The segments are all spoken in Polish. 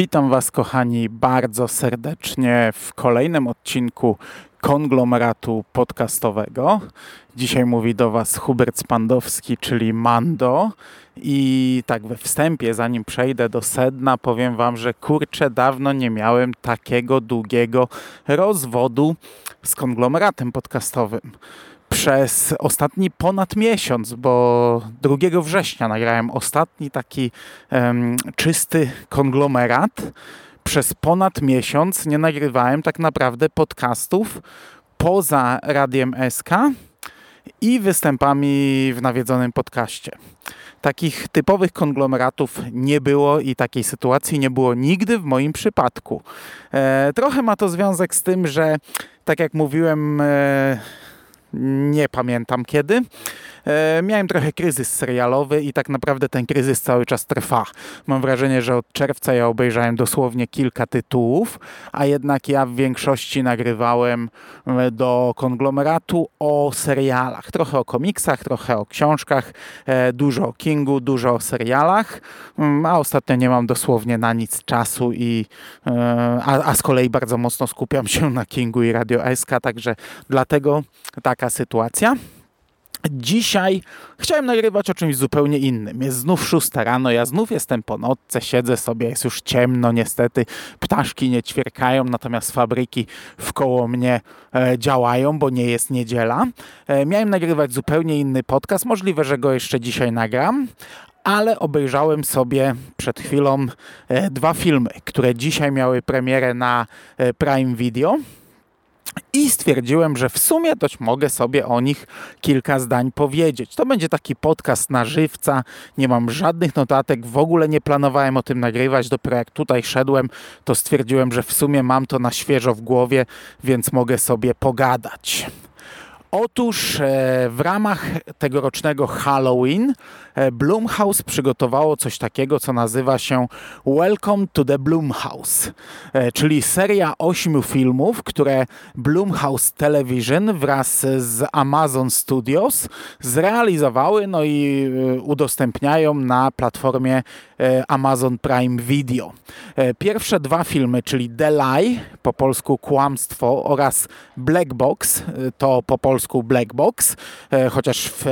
Witam Was, kochani, bardzo serdecznie w kolejnym odcinku konglomeratu podcastowego. Dzisiaj mówi do Was Hubert Spandowski, czyli Mando. I tak we wstępie, zanim przejdę do sedna, powiem Wam, że kurczę, dawno nie miałem takiego długiego rozwodu z konglomeratem podcastowym przez ostatni ponad miesiąc, bo 2 września nagrałem ostatni taki um, czysty konglomerat. Przez ponad miesiąc nie nagrywałem tak naprawdę podcastów poza Radiem SK i występami w nawiedzonym podcaście. Takich typowych konglomeratów nie było i takiej sytuacji nie było nigdy w moim przypadku. E, trochę ma to związek z tym, że tak jak mówiłem, e, nie pamiętam kiedy. E, miałem trochę kryzys serialowy i tak naprawdę ten kryzys cały czas trwa. Mam wrażenie, że od czerwca ja obejrzałem dosłownie kilka tytułów, a jednak ja w większości nagrywałem e, do konglomeratu o serialach. Trochę o komiksach, trochę o książkach, e, dużo o Kingu, dużo o serialach, mm, a ostatnio nie mam dosłownie na nic czasu i a, a z kolei bardzo mocno skupiam się na Kingu i Radio SK, także dlatego taka sytuacja. Dzisiaj chciałem nagrywać o czymś zupełnie innym. Jest znów szósta rano, ja znów jestem po nocce, siedzę sobie, jest już ciemno niestety, ptaszki nie ćwierkają, natomiast fabryki wkoło mnie e, działają, bo nie jest niedziela. E, miałem nagrywać zupełnie inny podcast, możliwe, że go jeszcze dzisiaj nagram, ale obejrzałem sobie przed chwilą e, dwa filmy, które dzisiaj miały premierę na e, Prime Video. I stwierdziłem, że w sumie dość mogę sobie o nich kilka zdań powiedzieć. To będzie taki podcast na żywca, nie mam żadnych notatek, w ogóle nie planowałem o tym nagrywać. Dopiero jak tutaj szedłem, to stwierdziłem, że w sumie mam to na świeżo w głowie, więc mogę sobie pogadać. Otóż e, w ramach tegorocznego Halloween e, Blumhouse przygotowało coś takiego, co nazywa się Welcome to the Blumhouse, e, czyli seria ośmiu filmów, które Blumhouse Television wraz z Amazon Studios zrealizowały no i udostępniają na platformie Amazon Prime Video. Pierwsze dwa filmy, czyli The Lie, po polsku Kłamstwo oraz Black Box, to po polsku Black Box, e, chociaż w,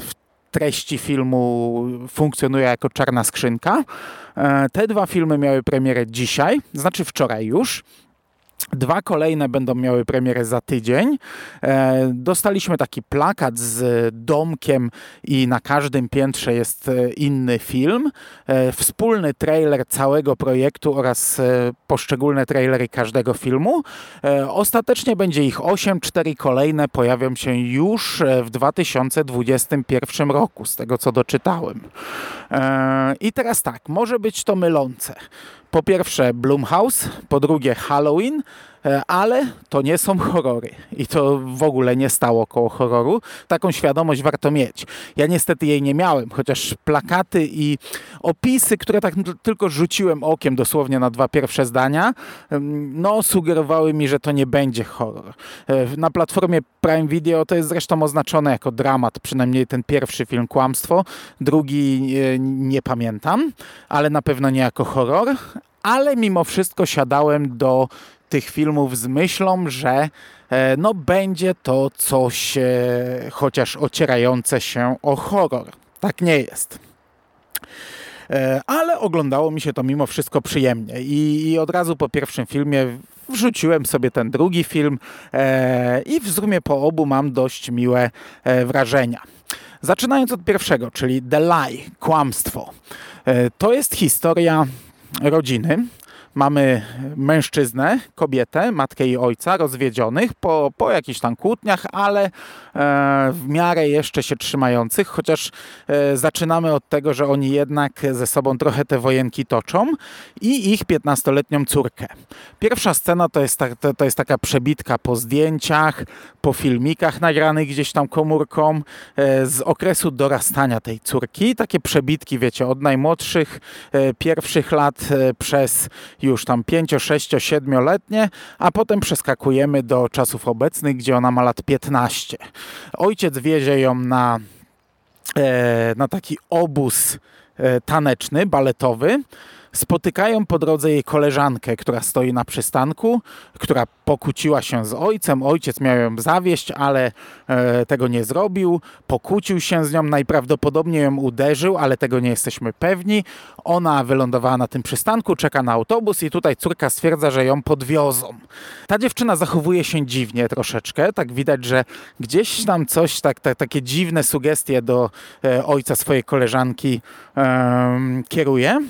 w treści filmu funkcjonuje jako czarna skrzynka. E, te dwa filmy miały premierę dzisiaj, znaczy wczoraj już. Dwa kolejne będą miały premierę za tydzień. E, dostaliśmy taki plakat z domkiem i na każdym piętrze jest e, inny film. E, wspólny trailer całego projektu oraz poszczególne trailery każdego filmu. Ostatecznie będzie ich 8, cztery kolejne pojawią się już w 2021 roku, z tego co doczytałem. I teraz tak, może być to mylące po pierwsze Blumhouse, po drugie Halloween, ale to nie są horrory i to w ogóle nie stało koło horroru. Taką świadomość warto mieć. Ja niestety jej nie miałem, chociaż plakaty i opisy, które tak tylko rzuciłem okiem dosłownie na dwa pierwsze zdania, no sugerowały mi, że to nie będzie horror. E, na platformie Prime Video to jest zresztą oznaczone jako dramat, przynajmniej ten pierwszy film Kłamstwo, drugi e, nie pamiętam, ale na pewno nie jako horror, ale mimo wszystko siadałem do tych filmów z myślą, że e, no będzie to coś e, chociaż ocierające się o horror. Tak nie jest. E, ale oglądało mi się to mimo wszystko przyjemnie i, od razu po pierwszym filmie wrzuciłem sobie ten drugi film i w sumie po obu mam dość miłe wrażenia. Zaczynając od pierwszego, czyli The Lie, kłamstwo. To jest historia rodziny. Mamy mężczyznę, kobietę, matkę i ojca rozwiedzionych po, po jakichś tam kłótniach, ale e, w miarę jeszcze się trzymających, chociaż e, zaczynamy od tego, że oni jednak ze sobą trochę te wojenki toczą i ich 15-letnią córkę. Pierwsza scena to jest, ta, to, jest taka przebitka po zdjęciach, po filmikach nagranych gdzieś tam komórką e, z okresu dorastania tej córki. Takie przebitki, wiecie, od najmłodszych pierwszych lat przez już tam 5, 6, 7-letnie, a potem przeskakujemy do czasów obecnych, gdzie ona ma lat 15. Ojciec wiezie ją na, na taki obóz taneczny, baletowy spotykają po drodze jej koleżankę, która stoi na przystanku, która pokłóciła się z ojcem. Ojciec miał ją zawieść, ale e, tego nie zrobił. Pokłócił się z nią, najprawdopodobniej ją uderzył, ale tego nie jesteśmy pewni. Ona wylądowała na tym przystanku, czeka na autobus i tutaj córka stwierdza, że ją podwiozą. Ta dziewczyna zachowuje się dziwnie troszeczkę, tak widać, że gdzieś tam coś, tak, tak takie dziwne sugestie do e, ojca swojej koleżanki e, kieruje.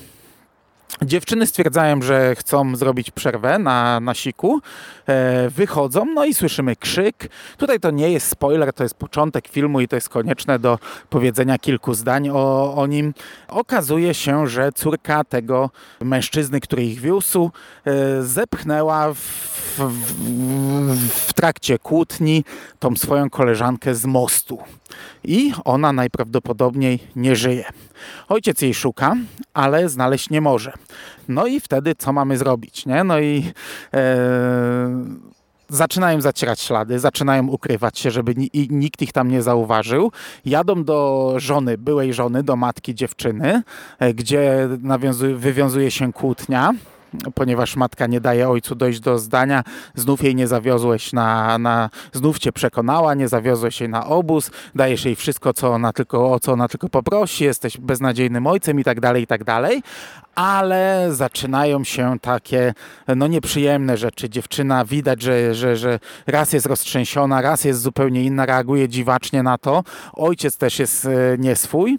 Dziewczyny stwierdzają, że chcą zrobić przerwę na, na siku, e, wychodzą, no i słyszymy krzyk. Tutaj to nie jest spoiler, to jest początek filmu i to jest konieczne do powiedzenia kilku zdań o, o nim. Okazuje się, że córka tego mężczyzny, który ich wiózł, e, zepchnęła w, w, w trakcie kłótni tą swoją koleżankę z mostu i ona najprawdopodobniej nie żyje. Ojciec jej szuka, ale znaleźć nie może. No i wtedy co mamy zrobić? Nie? No i e, zaczynają zacierać ślady, zaczynają ukrywać się, żeby nikt ich tam nie zauważył. Jadą do żony, byłej żony, do matki dziewczyny, e, gdzie wywiązuje się kłótnia ponieważ matka nie daje ojcu dojść do zdania, znów jej nie zawiozłeś na, na znów cię przekonała, nie zawiozłeś jej na obóz, dajesz jej wszystko, co ona tylko, o co ona tylko poprosi, jesteś beznadziejnym ojcem i tak dalej, i tak dalej. Ale zaczynają się takie no nieprzyjemne rzeczy. Dziewczyna widać, że, że, że raz jest roztrzęsiona, raz jest zupełnie inna, reaguje dziwacznie na to. Ojciec też jest e, nie swój.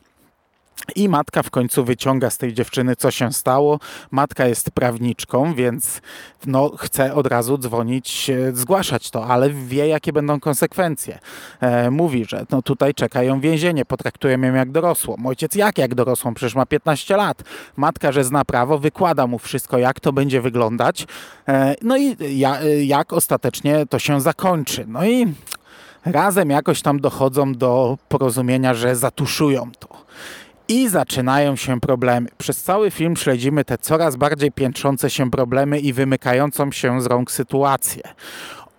I matka w końcu wyciąga z tej dziewczyny, co się stało. Matka jest prawniczką, więc no, chce od razu dzwonić, zgłaszać to, ale wie, jakie będą konsekwencje. E, mówi, że no, tutaj czeka ją więzienie, potraktują ją jak dorosłą. Ojciec jak jak dorosłą? Przecież ma 15 lat. Matka, że zna prawo, wykłada mu wszystko, jak to będzie wyglądać. E, no i ja, jak ostatecznie to się zakończy. No i razem jakoś tam dochodzą do porozumienia, że zatuszują to. I zaczynają się problemy. Przez cały film śledzimy te coraz bardziej piętrzące się problemy i wymykającą się z rąk sytuację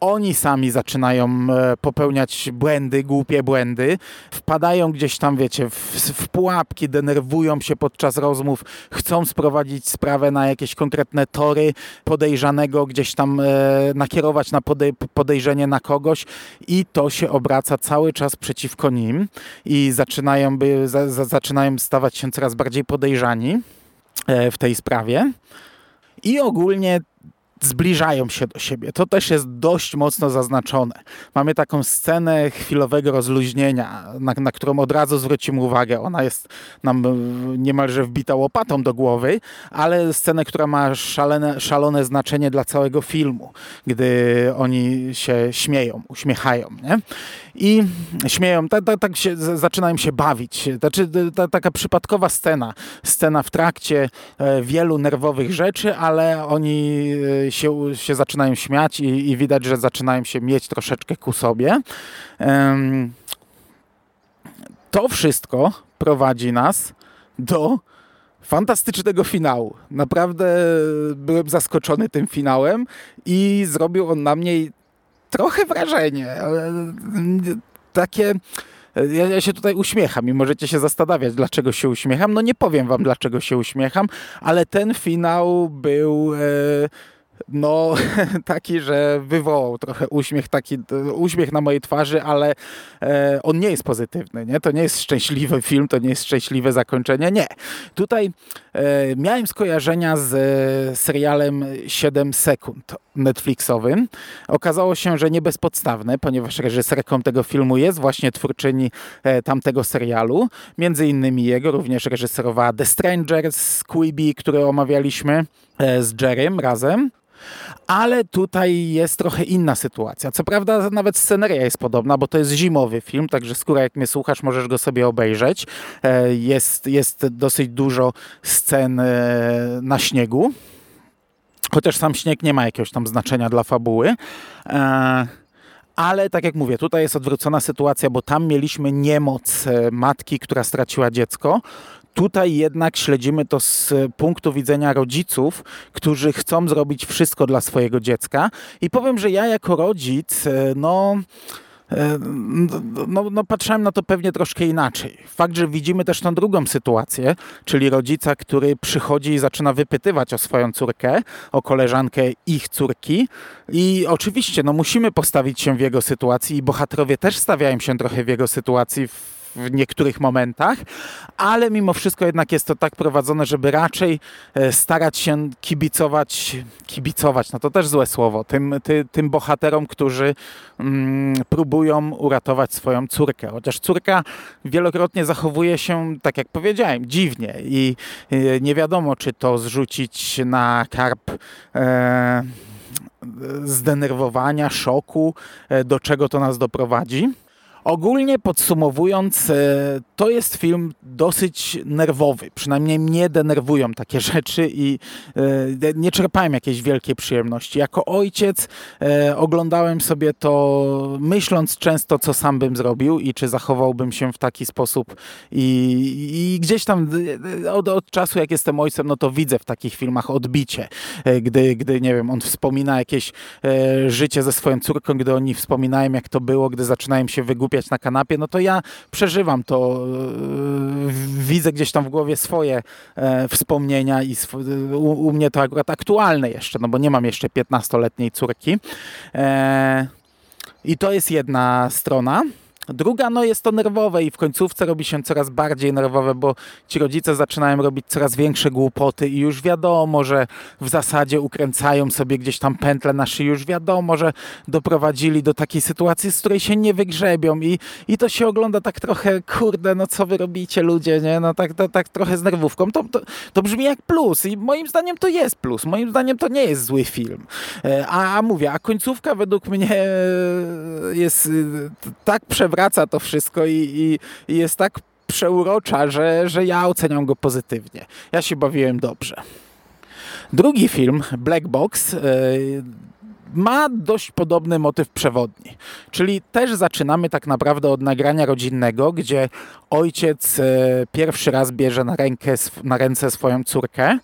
oni sami zaczynają e, popełniać błędy, głupie błędy, wpadają gdzieś tam, wiecie, w, w, pułapki, denerwują się podczas rozmów, chcą sprowadzić sprawę na jakieś konkretne tory, podejrzanego gdzieś tam e, nakierować na podej podejrzenie na kogoś i to się obraca cały czas przeciwko nim i zaczynają, by, za, za, zaczynają stawać się coraz bardziej podejrzani e, w tej sprawie. I ogólnie zbliżają się do siebie. To też jest dość mocno zaznaczone. Mamy taką scenę chwilowego rozluźnienia, na, na, którą od razu zwrócimy uwagę. Ona jest nam niemalże wbita łopatą do głowy, ale scenę, która ma szalone, szalone znaczenie dla całego filmu, gdy oni się śmieją, uśmiechają. Nie? I śmieją, tak, tak, tak się, zaczynają się bawić. Znaczy, ta, taka przypadkowa scena. Scena w trakcie e, wielu nerwowych rzeczy, ale oni e, się, się zaczynają śmiać i, i widać, że zaczynają się mieć troszeczkę ku sobie. To wszystko prowadzi nas do fantastycznego finału. Naprawdę byłem zaskoczony tym finałem i zrobił on na mnie trochę wrażenie. Takie. Ja, ja, się tutaj uśmiecham i możecie się zastanawiać, dlaczego się uśmiecham. No nie powiem wam, dlaczego się uśmiecham, ale ten finał był. E, no taki, że wywołał trochę uśmiech, taki uśmiech na mojej twarzy, ale e, on nie jest pozytywny, nie? To nie jest szczęśliwy film, to nie jest szczęśliwe zakończenie, nie. Tutaj e, miałem skojarzenia z e, serialem 7 sekund Netflixowym. Okazało się, że nie bezpodstawne, ponieważ reżyserką tego filmu jest właśnie twórczyni e, tamtego serialu. Między innymi jego również reżyserowała The Strangers, Quibi, który omawialiśmy e, z Jerrym razem. Ale tutaj jest trochę inna sytuacja. Co prawda nawet sceneria jest podobna, bo to jest zimowy film, także skóra jak mnie słuchasz, możesz go sobie obejrzeć. E, jest, jest dosyć dużo scen e, na śniegu. Chociaż sam śnieg nie ma jakiegoś tam znaczenia dla fabuły. E, ale tak jak mówię, tutaj jest odwrócona sytuacja, bo tam mieliśmy niemoc matki, która straciła dziecko. Tutaj jednak śledzimy to z punktu widzenia rodziców, którzy chcą zrobić wszystko dla swojego dziecka. I powiem, że ja jako rodzic, e, no E, no, no, patrzyłem na to pewnie troszkę inaczej. Fakt, że widzimy też tą drugą sytuację, czyli rodzica, który przychodzi i zaczyna wypytywać o swoją córkę, o koleżankę ich córki i oczywiście no, musimy postawić się w jego sytuacji i bohaterowie też stawiają się trochę w jego sytuacji w w niektórych momentach, ale mimo wszystko jednak jest to tak prowadzone, żeby raczej e, starać się kibicować, kibicować, no to też złe słowo, tym, ty, tym bohaterom, którzy mm, próbują uratować swoją córkę. Chociaż córka wielokrotnie zachowuje się, tak jak powiedziałem, dziwnie i e, nie wiadomo, czy to zrzucić na karp e, zdenerwowania, szoku, e, do czego to nas doprowadzi. Ogólnie podsumowując, e, to jest film dosyć nerwowy. Przynajmniej mnie denerwują takie rzeczy i e, nie czerpałem jakiejś wielkiej przyjemności. Jako ojciec e, oglądałem sobie to myśląc często, co sam bym zrobił i czy zachowałbym się w taki sposób. I, i gdzieś tam od, od, czasu, jak jestem ojcem, no to widzę w takich filmach odbicie. Gdy, gdy nie wiem, on wspomina jakieś życie ze swoją córką, gdy oni wspominają, jak to było, gdy zaczynają się wygłupiać na kanapie, no to ja przeżywam to, e, widzę gdzieś tam w głowie swoje e, wspomnienia i u, mnie to akurat aktualne jeszcze, no bo nie mam jeszcze 15-letniej córki. E, I to jest jedna strona. Druga, no jest to nerwowe i w końcówce robi się coraz bardziej nerwowe, bo ci rodzice zaczynają robić coraz większe głupoty i już wiadomo, że w zasadzie ukręcają sobie gdzieś tam pętle na szyi, już wiadomo, że doprowadzili do takiej sytuacji, z której się nie wygrzebią i, i to się ogląda tak trochę, kurde, no co wy robicie ludzie, nie? No tak, tak, tak trochę z nerwówką. To, to, to brzmi jak plus i moim zdaniem to jest plus. Moim zdaniem to nie jest zły film. E, a, a mówię, a końcówka według mnie jest y, tak przewrotna, przewraca to wszystko i, i, i jest tak przeurocza, że, że ja oceniam go pozytywnie. Ja się bawiłem dobrze. Drugi film, Black Box, yy, ma dość podobny motyw przewodni. Czyli też zaczynamy tak naprawdę od nagrania rodzinnego, gdzie ojciec yy, pierwszy raz bierze na, rękę, na ręce swoją córkę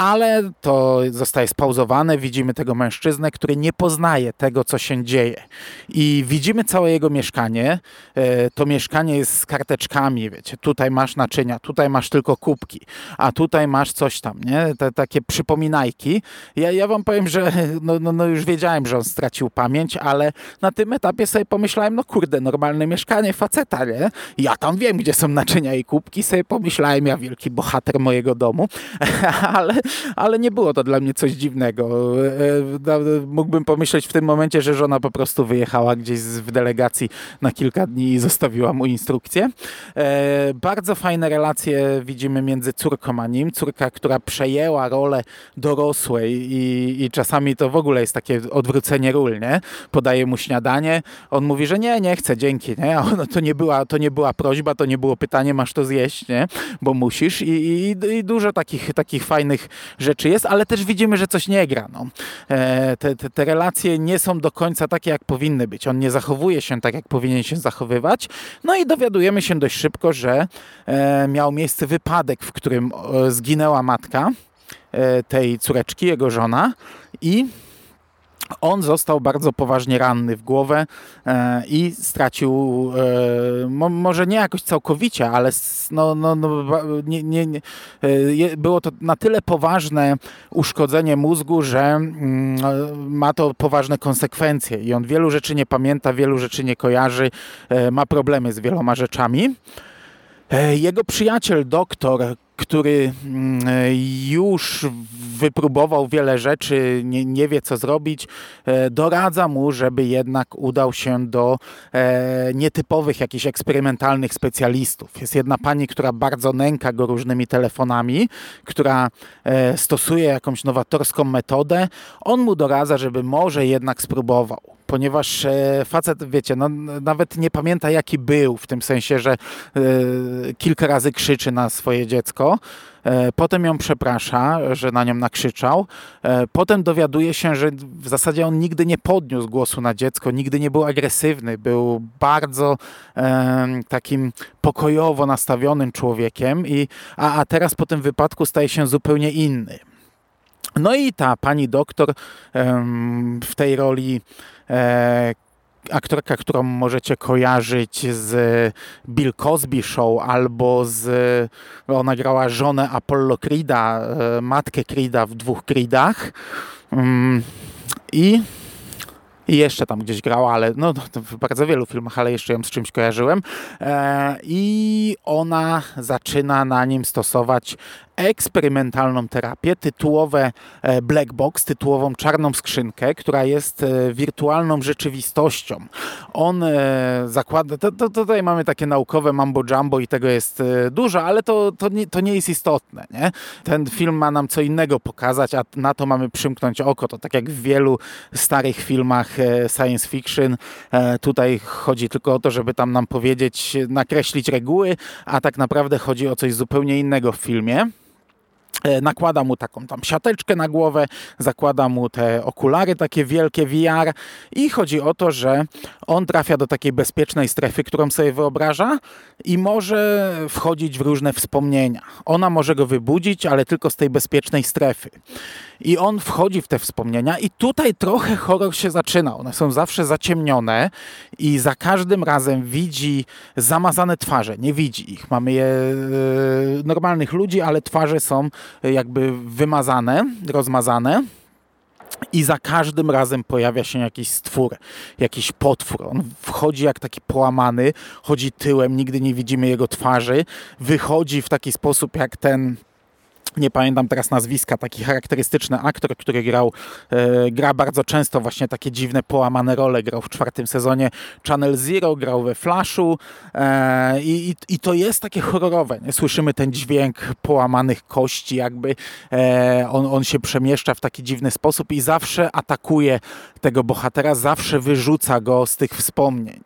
ale to zostaje spauzowane. Widzimy tego mężczyznę, który nie poznaje tego, co się dzieje. I widzimy całe jego mieszkanie. E, to mieszkanie jest z karteczkami, wiecie, tutaj masz naczynia, tutaj masz tylko kubki, a tutaj masz coś tam, nie? Te takie przypominajki. Ja, ja wam powiem, że no, no, no już wiedziałem, że on stracił pamięć, ale na tym etapie sobie pomyślałem, no kurde, normalne mieszkanie faceta, nie? Ja tam wiem, gdzie są naczynia i kubki, sobie pomyślałem, ja wielki bohater mojego domu, ale ale nie było to dla mnie coś dziwnego. E, e, mógłbym pomyśleć w tym momencie, że żona po prostu wyjechała gdzieś w delegacji na kilka dni i zostawiła mu instrukcję. E, bardzo fajne relacje widzimy między córką a nim. Córka, która przejęła rolę dorosłej i, i czasami to w ogóle jest takie odwrócenie ról, nie? Podaje mu śniadanie, on mówi, że nie, nie chcę, dzięki, nie? A ono, to, nie była, to nie była prośba, to nie było pytanie, masz to zjeść, nie? Bo musisz i, i, i dużo takich, takich fajnych rzeczy jest, ale też widzimy, że coś nie gra. No. E, te, te, te relacje nie są do końca takie, jak powinny być. On nie zachowuje się tak, jak powinien się zachowywać. No i dowiadujemy się dość szybko, że e, miał miejsce wypadek, w którym zginęła matka e, tej córeczki, jego żona i on został bardzo poważnie ranny w głowę e, i stracił, e, mo, może nie jakoś całkowicie, ale no, no, no, nie, nie, nie, e, było to na tyle poważne uszkodzenie mózgu, że mm, ma to poważne konsekwencje i on wielu rzeczy nie pamięta, wielu rzeczy nie kojarzy, ma problemy z wieloma rzeczami. Jego przyjaciel, doktor, który mm, już wypróbował wiele rzeczy, nie, nie, wie co zrobić, e, doradza mu, żeby jednak udał się do e, nietypowych, jakichś eksperymentalnych specjalistów. Jest jedna pani, która bardzo nęka go różnymi telefonami, która stosuje jakąś nowatorską metodę. On mu doradza, żeby może jednak spróbował ponieważ e, facet, wiecie, no, nawet nie pamięta jaki był, w tym sensie, że e, kilka razy krzyczy na swoje dziecko, e, potem ją przeprasza, że na nią nakrzyczał, potem dowiaduje się, że w zasadzie on nigdy nie podniósł głosu na dziecko, nigdy nie był agresywny, był bardzo takim pokojowo nastawionym człowiekiem, i, a, a teraz po tym wypadku staje się zupełnie inny. No i ta pani doktor w tej roli e, aktorka, którą możecie kojarzyć z Bill Cosby Show albo z... Ona grała żonę Apollo Creeda, e, matkę Creeda w dwóch Creedach. Mm, I i jeszcze tam gdzieś grała, ale no, w bardzo wielu filmach, ale jeszcze ją z czymś kojarzyłem. E, I ona zaczyna na nim stosować eksperymentalną terapię, tytułowe e, black box, tytułową czarną skrzynkę, która jest e, wirtualną rzeczywistością. On e, zakłada, to, to, tutaj mamy takie naukowe mambo jumbo i tego jest dużo, ale to, to, nie, to nie jest istotne. Nie? Ten film ma nam co innego pokazać, a na to mamy przymknąć oko. To tak jak w wielu starych filmach science fiction, tutaj chodzi tylko o to, żeby tam nam powiedzieć, nakreślić reguły, a tak naprawdę chodzi o coś zupełnie innego w filmie. E, nakłada mu taką tam siateczkę na głowę, zakłada mu te okulary takie wielkie VR i chodzi o to, że on trafia do takiej bezpiecznej strefy, którą sobie wyobraża i może wchodzić w różne wspomnienia. Ona może go wybudzić, ale tylko z tej bezpiecznej strefy. I on wchodzi w te wspomnienia i tutaj trochę horror się zaczyna. One są zawsze zaciemnione i za każdym razem widzi zamazane twarze. Nie widzi ich. Mamy je e, normalnych ludzi, ale twarze są jakby wymazane, rozmazane. I za każdym razem pojawia się jakiś stwór, jakiś potwór. On wchodzi jak taki połamany, chodzi tyłem, nigdy nie widzimy jego twarzy. Wychodzi w taki sposób jak ten nie pamiętam teraz nazwiska, taki charakterystyczny aktor, który grał, e, gra bardzo często właśnie takie dziwne, połamane role. Grał w czwartym sezonie Channel Zero, grał we Flashu e, i, i, to jest takie horrorowe. Nie? Słyszymy ten dźwięk połamanych kości, jakby e, on, on się przemieszcza w taki dziwny sposób i zawsze atakuje tego bohatera, zawsze wyrzuca go z tych wspomnień.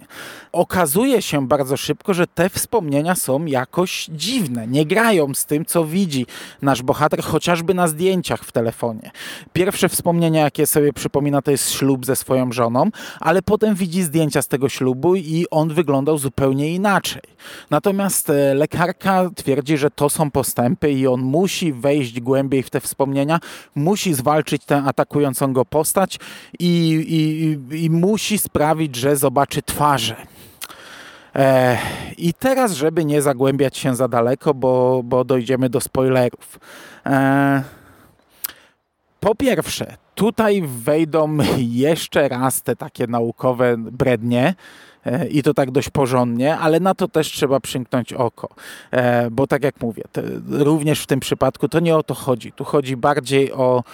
Okazuje się bardzo szybko, że te wspomnienia są jakoś dziwne, nie grają z tym, co widzi na nasz bohater, chociażby na zdjęciach w telefonie. Pierwsze wspomnienia, jakie sobie przypomina, to jest ślub ze swoją żoną, ale potem widzi zdjęcia z tego ślubu i on wyglądał zupełnie inaczej. Natomiast e, lekarka twierdzi, że to są postępy i on musi wejść głębiej w te wspomnienia, musi zwalczyć tę atakującą go postać i, i, i musi sprawić, że zobaczy twarze. E, I teraz, żeby nie zagłębiać się za daleko, bo, bo dojdziemy do spoilerów. E, po pierwsze, tutaj wejdą jeszcze raz te takie naukowe brednie, e, i to tak dość porządnie, ale na to też trzeba przymknąć oko. Bo tak jak mówię, również w tym przypadku to nie o to chodzi. Tu chodzi bardziej o,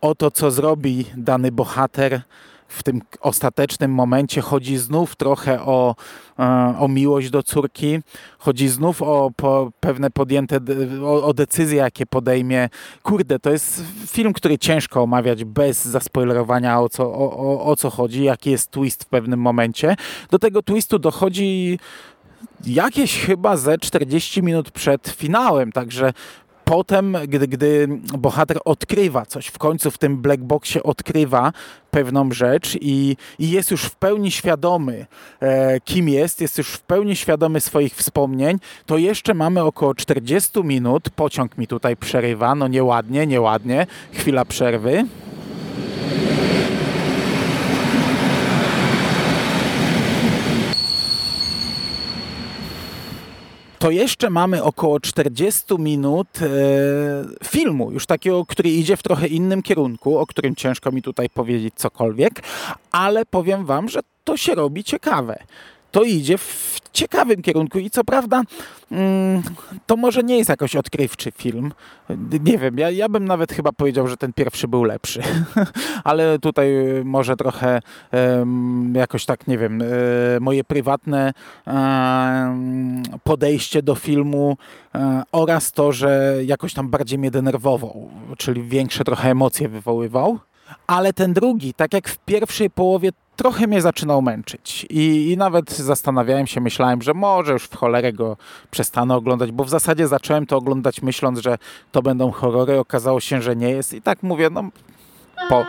o to, co zrobi dany bohater w tym ostatecznym momencie chodzi znów trochę o, e, o miłość do córki, chodzi znów o po pewne podjęte, o, o, decyzje, jakie podejmie. Kurde, to jest film, który ciężko omawiać bez zaspoilerowania o co, o, o, o co chodzi, jaki jest twist w pewnym momencie. Do tego twistu dochodzi jakieś chyba ze 40 minut przed finałem, także potem, gdy, gdy bohater odkrywa coś, w końcu w tym black boxie odkrywa pewną rzecz i, i jest już w pełni świadomy, e, kim jest, jest już w pełni świadomy swoich wspomnień, to jeszcze mamy około 40 minut, pociąg mi tutaj przerywa, no nieładnie, nieładnie, chwila przerwy. To jeszcze mamy około 40 minut e, filmu, już takiego, który idzie w trochę innym kierunku, o którym ciężko mi tutaj powiedzieć cokolwiek, ale powiem Wam, że to się robi ciekawe to idzie w ciekawym kierunku i co prawda mm, to może nie jest jakoś odkrywczy film. Nie wiem, ja, ja bym nawet chyba powiedział, że ten pierwszy był lepszy, ale tutaj może trochę jakoś tak, nie wiem, e, moje prywatne podejście do filmu e, oraz to, że jakoś tam bardziej mnie denerwował, czyli większe trochę emocje wywoływał. Ale ten drugi, tak jak w pierwszej połowie trochę mnie zaczynał męczyć I, i nawet zastanawiałem się, myślałem, że może już w cholerę go przestanę oglądać, bo w zasadzie zacząłem to oglądać myśląc, że to będą horrory, okazało się, że nie jest i tak mówię, no po,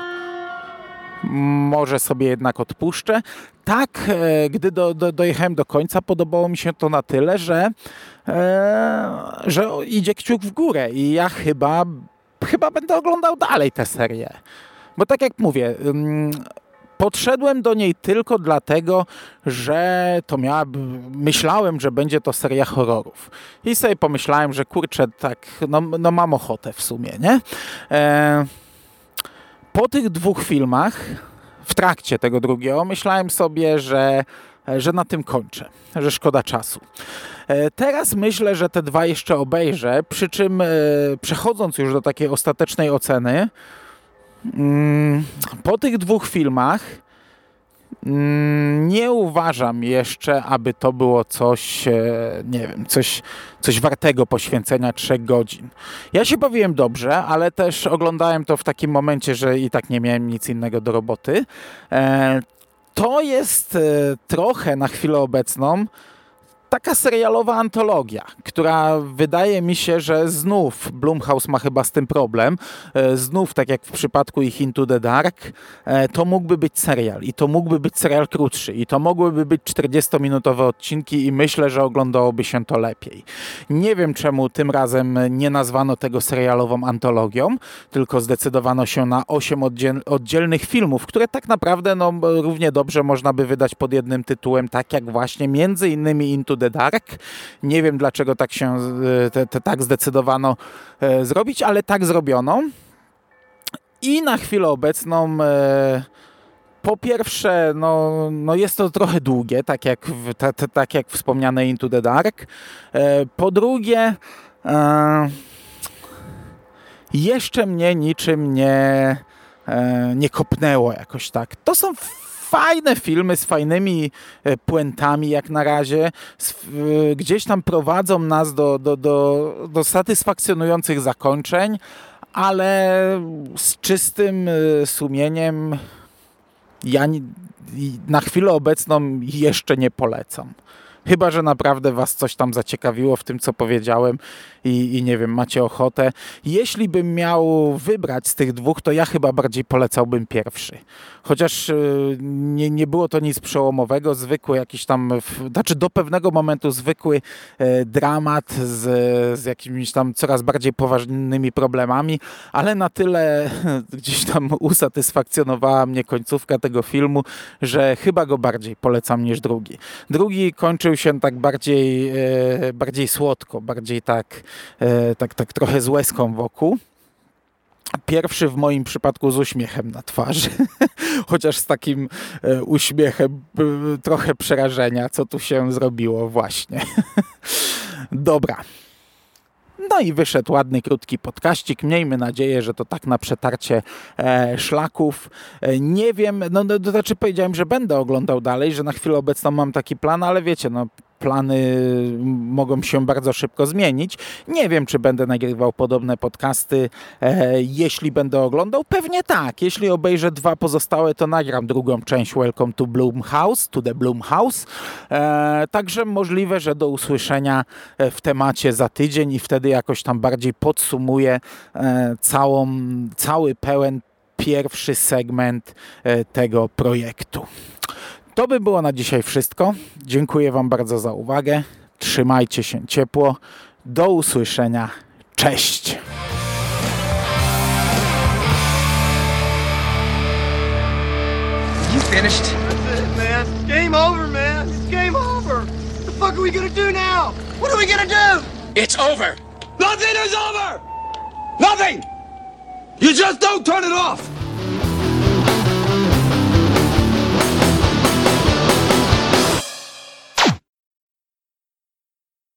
może sobie jednak odpuszczę. Tak, e, gdy do, do, dojechałem do końca, podobało mi się to na tyle, że, e, że idzie kciuk w górę i ja chyba, chyba będę oglądał dalej tę serię. Bo tak jak mówię, podszedłem do niej tylko dlatego, że to miała, myślałem, że będzie to seria horrorów. I sobie pomyślałem, że kurczę, tak, no, no mam ochotę w sumie, nie? E, po tych dwóch filmach, w trakcie tego drugiego, myślałem sobie, że że na tym kończę, że szkoda czasu. E, teraz myślę, że te dwa jeszcze obejrzę, przy czym e, przechodząc już do takiej ostatecznej oceny, po tych dwóch filmach mm, nie uważam jeszcze, aby to było coś, e, nie wiem, coś, coś wartego poświęcenia trzech godzin. Ja się bawiłem dobrze, ale też oglądałem to w takim momencie, że i tak nie miałem nic innego do roboty. To jest trochę na chwilę obecną taka serialowa antologia, która wydaje mi się, że znów Blumhouse ma chyba z tym problem. E, znów, tak jak w przypadku ich Into the Dark, e, to mógłby być serial i to mógłby być serial krótszy i to mogłyby być 40-minutowe odcinki i myślę, że oglądałoby się to lepiej. Nie wiem czemu tym razem nie nazwano tego serialową antologią, tylko zdecydowano się na 8 oddzielnych filmów, które tak naprawdę no, równie dobrze można by wydać pod jednym tytułem, tak jak właśnie między innymi Into the Dark. Nie wiem dlaczego tak się te, te, tak zdecydowano e, zrobić, ale tak zrobiono. I na chwilę obecną e, po pierwsze, no, no jest to trochę długie, tak jak, w, ta, ta, tak jak wspomniane Into the Dark. E, po drugie, e, jeszcze mnie niczym nie, e, nie kopnęło jakoś tak. To są fajne filmy z fajnymi e, puentami jak na razie. Gdzieś tam prowadzą nas do, do, do, do satysfakcjonujących zakończeń, ale z czystym e, sumieniem ja na chwilę obecną jeszcze nie polecam. Chyba, że naprawdę Was coś tam zaciekawiło w tym, co powiedziałem i, i, nie wiem, macie ochotę. Jeśli bym miał wybrać z tych dwóch, to ja chyba bardziej polecałbym pierwszy. Chociaż y, nie, nie było to nic przełomowego, zwykły jakiś tam, znaczy do pewnego momentu zwykły e, dramat z, z jakimiś tam coraz bardziej poważnymi problemami, ale na tyle gdzieś tam usatysfakcjonowała mnie końcówka tego filmu, że chyba go bardziej polecam niż drugi. Drugi kończył się tak bardziej, e, bardziej słodko, bardziej tak, e, tak, tak trochę z łezką wokół. Pierwszy w moim przypadku z uśmiechem na twarzy, chociaż z takim e, uśmiechem trochę przerażenia, co tu się zrobiło właśnie. Dobra. No i wyszedł ładny, krótki podkaścik. Miejmy nadzieję, że to tak na przetarcie e, szlaków. E, nie wiem, no, no to znaczy powiedziałem, że będę oglądał dalej, że na chwilę obecną mam taki plan, ale wiecie, no plany mogą się bardzo szybko zmienić. Nie wiem, czy będę nagrywał podobne podcasty, e, jeśli będę oglądał. Pewnie tak. Jeśli obejrzę dwa pozostałe, to nagram drugą część Welcome to Bloom House, to the Bloom House. E, także możliwe, że do usłyszenia e, w temacie za tydzień i wtedy jakoś tam bardziej podsumuję całą, cały pełen pierwszy segment tego projektu. To by było na dzisiaj wszystko. Dziękuję Wam bardzo za uwagę. Trzymajcie się ciepło. Do usłyszenia. Cześć! You finished? That's it, man. game over, man. It's game over. What the fuck are we gonna do now? What are we gonna do? It's over. Nothing is over. Nothing. You just don't turn it off.